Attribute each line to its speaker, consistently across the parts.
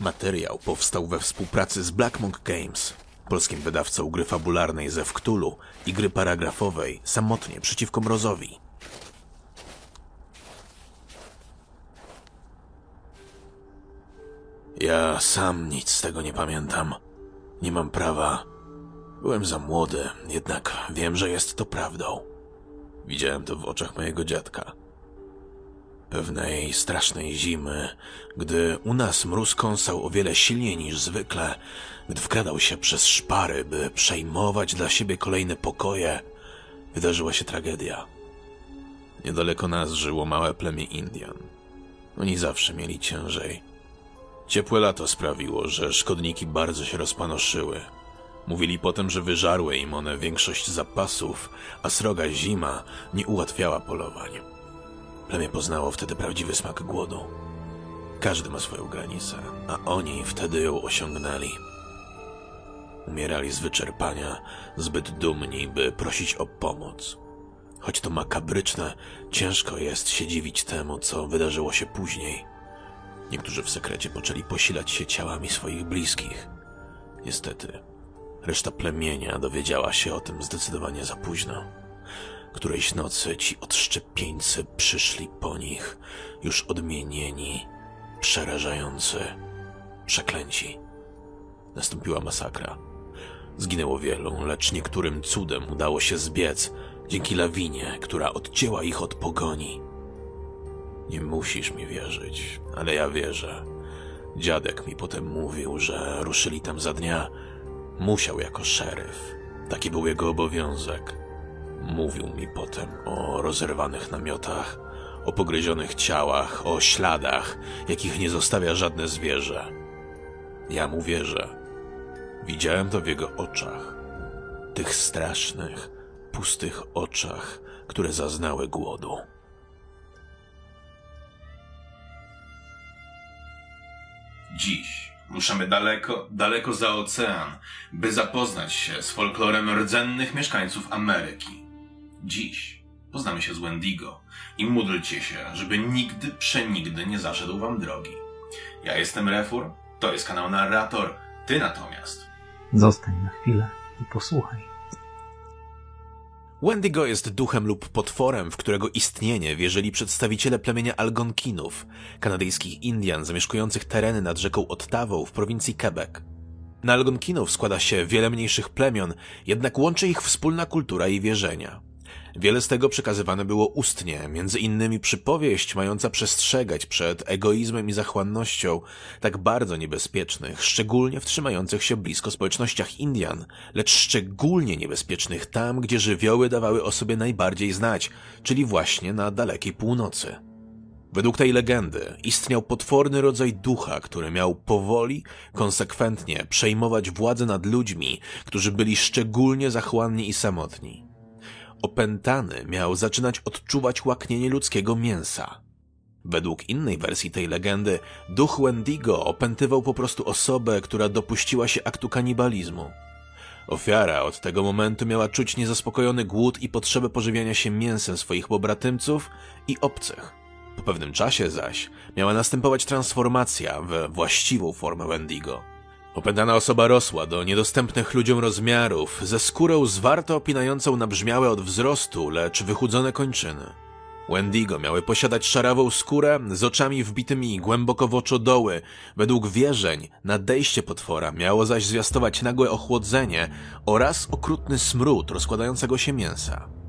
Speaker 1: Materiał powstał we współpracy z Black Monk Games, polskim wydawcą gry fabularnej ze Wktulu i gry paragrafowej Samotnie przeciwko Mrozowi. Ja sam nic z tego nie pamiętam. Nie mam prawa. Byłem za młody, jednak wiem, że jest to prawdą. Widziałem to w oczach mojego dziadka. Pewnej strasznej zimy, gdy u nas mróz kąsał o wiele silniej niż zwykle, gdy wkradał się przez szpary, by przejmować dla siebie kolejne pokoje, wydarzyła się tragedia. Niedaleko nas żyło małe plemię Indian. Oni zawsze mieli ciężej. Ciepłe lato sprawiło, że szkodniki bardzo się rozpanoszyły. Mówili potem, że wyżarły im one większość zapasów, a sroga zima nie ułatwiała polowań. Plemię poznało wtedy prawdziwy smak głodu. Każdy ma swoją granicę, a oni wtedy ją osiągnęli. Umierali z wyczerpania, zbyt dumni, by prosić o pomoc. Choć to makabryczne, ciężko jest się dziwić temu, co wydarzyło się później. Niektórzy w sekrecie poczęli posilać się ciałami swoich bliskich. Niestety, reszta plemienia dowiedziała się o tym zdecydowanie za późno. Którejś nocy ci odszczepieńcy przyszli po nich, już odmienieni, przerażający, przeklęci. Nastąpiła masakra. Zginęło wielu, lecz niektórym cudem udało się zbiec dzięki lawinie, która odcięła ich od pogoni. Nie musisz mi wierzyć, ale ja wierzę. Dziadek mi potem mówił, że ruszyli tam za dnia. Musiał jako szeryf. Taki był jego obowiązek. Mówił mi potem o rozerwanych namiotach, o pogryzionych ciałach, o śladach, jakich nie zostawia żadne zwierzę. Ja mu wierzę. Widziałem to w jego oczach. Tych strasznych, pustych oczach, które zaznały głodu.
Speaker 2: Dziś ruszamy daleko, daleko za ocean, by zapoznać się z folklorem rdzennych mieszkańców Ameryki. Dziś poznamy się z Wendigo i módlcie się, żeby nigdy, przenigdy nie zaszedł wam drogi. Ja jestem Refur, to jest kanał Narrator, ty natomiast.
Speaker 3: Zostań na chwilę i posłuchaj.
Speaker 1: Wendigo jest duchem lub potworem, w którego istnienie wierzyli przedstawiciele plemienia Algonkinów, kanadyjskich Indian zamieszkujących tereny nad rzeką Ottawą w prowincji Quebec. Na Algonkinów składa się wiele mniejszych plemion, jednak łączy ich wspólna kultura i wierzenia. Wiele z tego przekazywane było ustnie, między innymi przypowieść mająca przestrzegać przed egoizmem i zachłannością, tak bardzo niebezpiecznych, szczególnie w trzymających się blisko społecznościach Indian, lecz szczególnie niebezpiecznych tam, gdzie żywioły dawały o sobie najbardziej znać, czyli właśnie na dalekiej północy. Według tej legendy istniał potworny rodzaj ducha, który miał powoli, konsekwentnie przejmować władzę nad ludźmi, którzy byli szczególnie zachłanni i samotni. Opętany miał zaczynać odczuwać łaknienie ludzkiego mięsa. Według innej wersji tej legendy, duch Wendigo opętywał po prostu osobę, która dopuściła się aktu kanibalizmu. Ofiara od tego momentu miała czuć niezaspokojony głód i potrzebę pożywiania się mięsem swoich pobratymców i obcych. Po pewnym czasie zaś miała następować transformacja we właściwą formę Wendigo. Opętana osoba rosła do niedostępnych ludziom rozmiarów, ze skórą zwarto opinającą nabrzmiałe od wzrostu, lecz wychudzone kończyny. Wendigo miały posiadać szarawą skórę z oczami wbitymi głęboko w oczodoły. Według wierzeń nadejście potwora miało zaś zwiastować nagłe ochłodzenie oraz okrutny smród rozkładającego się mięsa.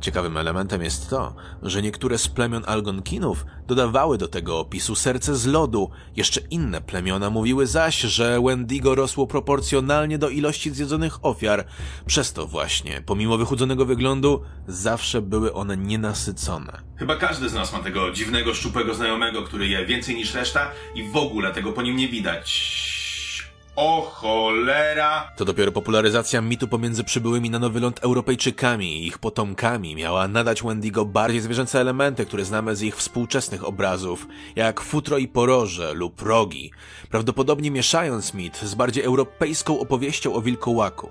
Speaker 1: Ciekawym elementem jest to, że niektóre z plemion Algonkinów dodawały do tego opisu serce z lodu, jeszcze inne plemiona mówiły zaś, że Wendigo rosło proporcjonalnie do ilości zjedzonych ofiar, przez to właśnie, pomimo wychudzonego wyglądu, zawsze były one nienasycone.
Speaker 2: Chyba każdy z nas ma tego dziwnego, szczupłego znajomego, który je więcej niż reszta i w ogóle tego po nim nie widać. O cholera!
Speaker 1: To dopiero popularyzacja mitu pomiędzy przybyłymi na nowy ląd Europejczykami i ich potomkami miała nadać Wendigo bardziej zwierzęce elementy, które znamy z ich współczesnych obrazów, jak futro i poroże lub rogi, prawdopodobnie mieszając mit z bardziej europejską opowieścią o wilkołaku.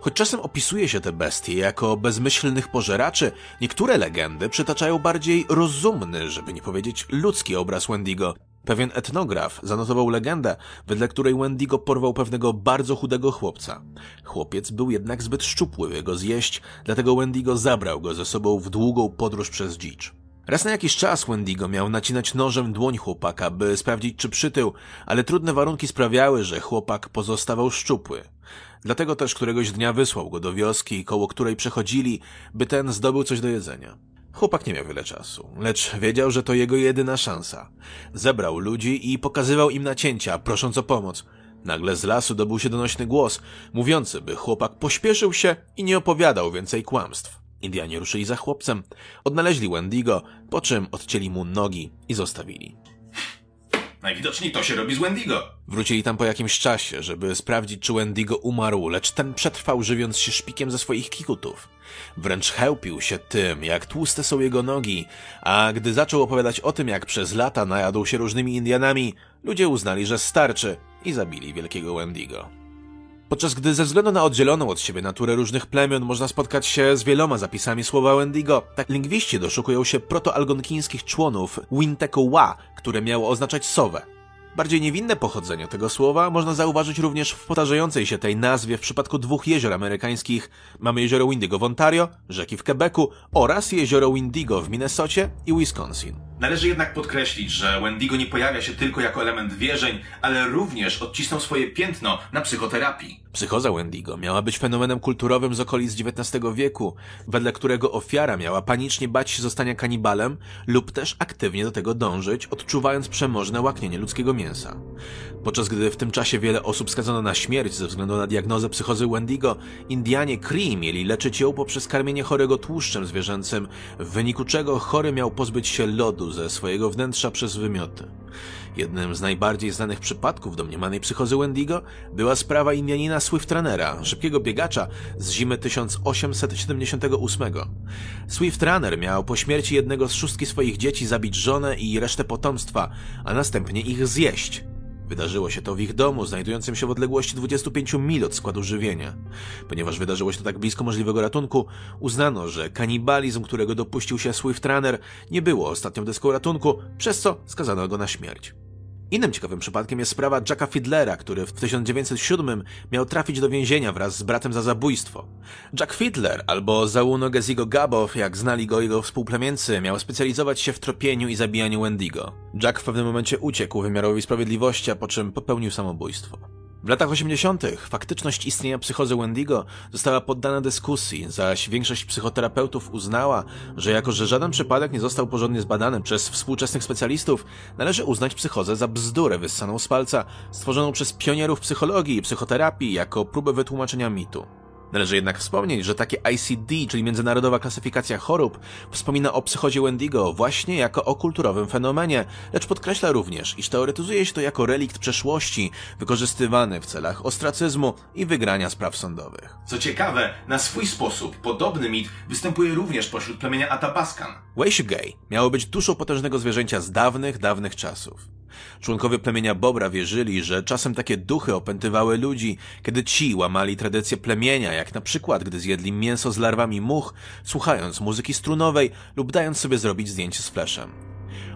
Speaker 1: Choć czasem opisuje się te bestie jako bezmyślnych pożeraczy, niektóre legendy przytaczają bardziej rozumny, żeby nie powiedzieć ludzki obraz Wendigo, Pewien etnograf zanotował legendę, wedle której Wendigo porwał pewnego bardzo chudego chłopca. Chłopiec był jednak zbyt szczupły, by go zjeść, dlatego Wendigo zabrał go ze sobą w długą podróż przez dzicz. Raz na jakiś czas Wendigo miał nacinać nożem dłoń chłopaka, by sprawdzić, czy przytył, ale trudne warunki sprawiały, że chłopak pozostawał szczupły. Dlatego też któregoś dnia wysłał go do wioski, koło której przechodzili, by ten zdobył coś do jedzenia. Chłopak nie miał wiele czasu, lecz wiedział, że to jego jedyna szansa. Zebrał ludzi i pokazywał im nacięcia, prosząc o pomoc. Nagle z lasu dobył się donośny głos, mówiący, by chłopak pośpieszył się i nie opowiadał więcej kłamstw. Indianie ruszyli za chłopcem, odnaleźli Wendigo, po czym odcięli mu nogi i zostawili.
Speaker 2: Najwidoczniej to się robi z Wendigo.
Speaker 1: Wrócili tam po jakimś czasie, żeby sprawdzić, czy Wendigo umarł, lecz ten przetrwał, żywiąc się szpikiem ze swoich kikutów. Wręcz chełpił się tym, jak tłuste są jego nogi, a gdy zaczął opowiadać o tym, jak przez lata najadł się różnymi Indianami, ludzie uznali, że starczy i zabili wielkiego Wendigo. Podczas gdy ze względu na oddzieloną od siebie naturę różnych plemion można spotkać się z wieloma zapisami słowa Wendigo, tak lingwiści doszukują się protoalgonkińskich członów Winteko Wa, które miało oznaczać sowę. Bardziej niewinne pochodzenie tego słowa można zauważyć również w powtarzającej się tej nazwie w przypadku dwóch jezior amerykańskich. Mamy jezioro Windigo w Ontario, rzeki w Quebecu oraz jezioro Windigo w Minnesocie i Wisconsin.
Speaker 2: Należy jednak podkreślić, że Wendigo nie pojawia się tylko jako element wierzeń, ale również odcisnął swoje piętno na psychoterapii.
Speaker 1: Psychoza Wendigo miała być fenomenem kulturowym z okolic XIX wieku, wedle którego ofiara miała panicznie bać się zostania kanibalem lub też aktywnie do tego dążyć, odczuwając przemożne łaknienie ludzkiego mięsa. Podczas gdy w tym czasie wiele osób skazano na śmierć ze względu na diagnozę psychozy Wendigo, Indianie Cree mieli leczyć ją poprzez karmienie chorego tłuszczem zwierzęcym, w wyniku czego chory miał pozbyć się lodu ze swojego wnętrza przez wymioty. Jednym z najbardziej znanych przypadków domniemanej psychozy Wendigo była sprawa Indianina Swiftrunnera, szybkiego biegacza z zimy 1878. Swiftrunner miał po śmierci jednego z szóstki swoich dzieci zabić żonę i resztę potomstwa, a następnie ich zjeść. Wydarzyło się to w ich domu, znajdującym się w odległości 25 mil od składu żywienia. Ponieważ wydarzyło się to tak blisko możliwego ratunku, uznano, że kanibalizm, którego dopuścił się Swiftrunner, nie było ostatnią deską ratunku, przez co skazano go na śmierć. Innym ciekawym przypadkiem jest sprawa Jacka Fiddlera, który w 1907 miał trafić do więzienia wraz z bratem za zabójstwo. Jack Fiddler, albo Zauno Gezigo Gabow, jak znali go jego współplemieńcy, miał specjalizować się w tropieniu i zabijaniu Wendigo. Jack w pewnym momencie uciekł wymiarowi sprawiedliwości, a po czym popełnił samobójstwo. W latach 80. faktyczność istnienia psychozy Wendigo została poddana dyskusji, zaś większość psychoterapeutów uznała, że jako że żaden przypadek nie został porządnie zbadany przez współczesnych specjalistów, należy uznać psychozę za bzdurę wyssaną z palca, stworzoną przez pionierów psychologii i psychoterapii jako próbę wytłumaczenia mitu. Należy jednak wspomnieć, że takie ICD, czyli Międzynarodowa Klasyfikacja Chorób, wspomina o psychozie Wendigo właśnie jako o kulturowym fenomenie, lecz podkreśla również, iż teoretyzuje się to jako relikt przeszłości, wykorzystywany w celach ostracyzmu i wygrania spraw sądowych.
Speaker 2: Co ciekawe, na swój sposób podobny mit występuje również pośród plemienia Atapaskan.
Speaker 1: Weishugei miało być duszą potężnego zwierzęcia z dawnych, dawnych czasów. Członkowie plemienia Bobra wierzyli, że czasem takie duchy opętywały ludzi, kiedy ci łamali tradycje plemienia, jak na przykład gdy zjedli mięso z larwami much, słuchając muzyki strunowej lub dając sobie zrobić zdjęcie z fleszem.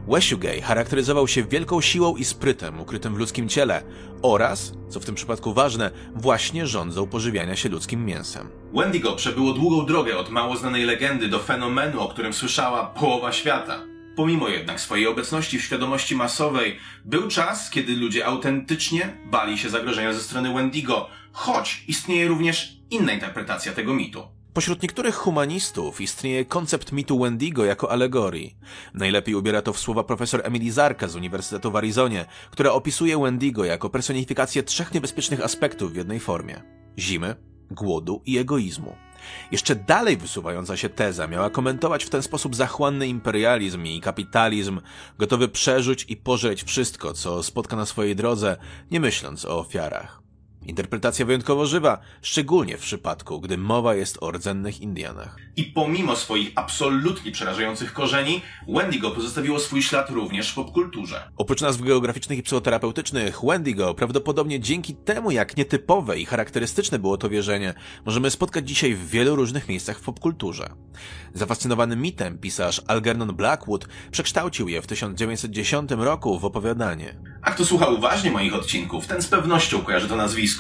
Speaker 1: Weshugei charakteryzował się wielką siłą i sprytem ukrytym w ludzkim ciele oraz, co w tym przypadku ważne, właśnie rządzą pożywiania się ludzkim mięsem.
Speaker 2: Wendigo przebyło długą drogę od mało znanej legendy do fenomenu, o którym słyszała połowa świata. Pomimo jednak swojej obecności w świadomości masowej, był czas, kiedy ludzie autentycznie bali się zagrożenia ze strony Wendigo, choć istnieje również inna interpretacja tego mitu.
Speaker 1: Pośród niektórych humanistów istnieje koncept mitu Wendigo jako alegorii. Najlepiej ubiera to w słowa profesor Emily Zarka z Uniwersytetu w Arizonie, która opisuje Wendigo jako personifikację trzech niebezpiecznych aspektów w jednej formie. Zimy, głodu i egoizmu. Jeszcze dalej wysuwająca się teza miała komentować w ten sposób zachłanny imperializm i kapitalizm, gotowy przerzuć i pożreć wszystko, co spotka na swojej drodze, nie myśląc o ofiarach. Interpretacja wyjątkowo żywa, szczególnie w przypadku, gdy mowa jest o rdzennych Indianach.
Speaker 2: I pomimo swoich absolutnie przerażających korzeni, Wendigo pozostawiło swój ślad również w popkulturze.
Speaker 1: Oprócz nazw geograficznych i psychoterapeutycznych, Wendigo, prawdopodobnie dzięki temu, jak nietypowe i charakterystyczne było to wierzenie, możemy spotkać dzisiaj w wielu różnych miejscach w popkulturze. Zafascynowany mitem pisarz Algernon Blackwood przekształcił je w 1910 roku w opowiadanie.
Speaker 2: A kto słucha uważnie moich odcinków, ten z pewnością kojarzy to nazwisko.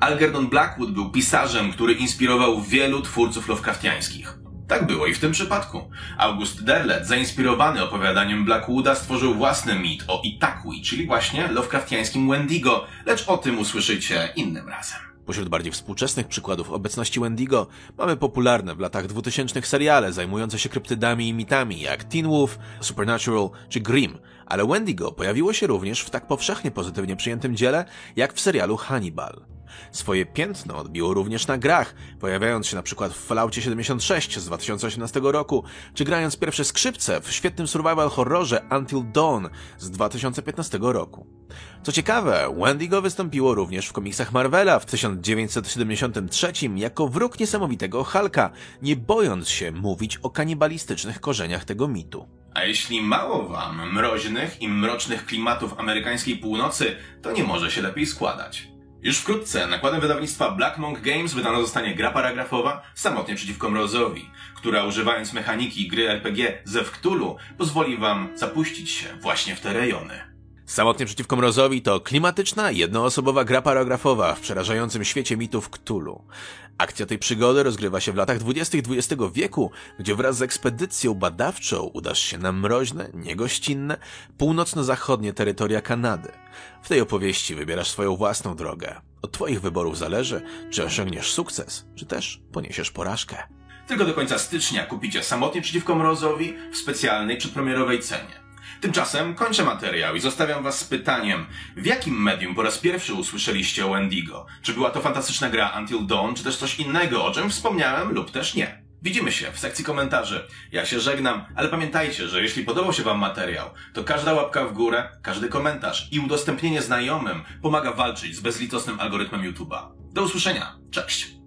Speaker 2: Algernon Blackwood był pisarzem, który inspirował wielu twórców Lovecraftiańskich. Tak było i w tym przypadku. August Derlet, zainspirowany opowiadaniem Blackwooda, stworzył własny mit o Itakui, czyli właśnie Lovecraftiańskim Wendigo, lecz o tym usłyszycie innym razem.
Speaker 1: Pośród bardziej współczesnych przykładów obecności Wendigo mamy popularne w latach 2000 seriale zajmujące się kryptydami i mitami jak Teen Wolf, Supernatural czy Grimm, ale Wendigo pojawiło się również w tak powszechnie pozytywnie przyjętym dziele jak w serialu Hannibal. Swoje piętno odbiło również na grach, pojawiając się przykład w Falloutie 76 z 2018 roku, czy grając pierwsze skrzypce w świetnym survival horrorze Until Dawn z 2015 roku. Co ciekawe, Wendigo wystąpiło również w komiksach Marvela w 1973 jako wróg niesamowitego Hulka, nie bojąc się mówić o kanibalistycznych korzeniach tego mitu.
Speaker 2: A jeśli mało wam mroźnych i mrocznych klimatów amerykańskiej północy, to nie może się lepiej składać. Już wkrótce nakładem wydawnictwa Black Monk Games wydana zostanie gra paragrafowa Samotnie przeciwko mrozowi, która używając mechaniki gry RPG ze Wktulu pozwoli wam zapuścić się właśnie w te rejony.
Speaker 1: Samotnie przeciwko mrozowi to klimatyczna, jednoosobowa gra paragrafowa w przerażającym świecie mitów Cthulhu. Akcja tej przygody rozgrywa się w latach 20. XX wieku, gdzie wraz z ekspedycją badawczą udasz się na mroźne, niegościnne, północno-zachodnie terytoria Kanady. W tej opowieści wybierasz swoją własną drogę. Od twoich wyborów zależy, czy osiągniesz sukces, czy też poniesiesz porażkę.
Speaker 2: Tylko do końca stycznia kupicie Samotnie przeciwko mrozowi w specjalnej przedpremierowej cenie. Tymczasem kończę materiał i zostawiam was z pytaniem, w jakim medium po raz pierwszy usłyszeliście o Wendigo? Czy była to fantastyczna gra Until Dawn, czy też coś innego, o czym wspomniałem lub też nie? Widzimy się w sekcji komentarzy. Ja się żegnam, ale pamiętajcie, że jeśli podobał się wam materiał, to każda łapka w górę, każdy komentarz i udostępnienie znajomym pomaga walczyć z bezlitosnym algorytmem YouTube'a. Do usłyszenia. Cześć!